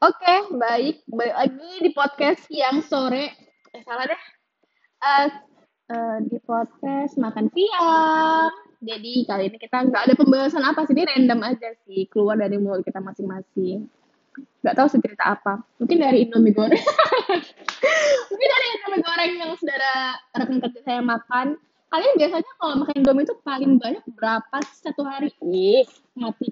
Oke, baik. Baik lagi di podcast yang sore. Eh, salah deh. Eh, uh, di podcast makan siang. Jadi kali ini kita nggak ada pembahasan apa sih, ini random aja sih, keluar dari mulut kita masing-masing. Nggak tahu sih cerita apa. Mungkin dari Indomie goreng. Mungkin dari Indomie goreng yang saudara rekan kerja saya makan. Kalian biasanya kalau makan Indomie itu paling banyak berapa sih satu hari? Ih, mati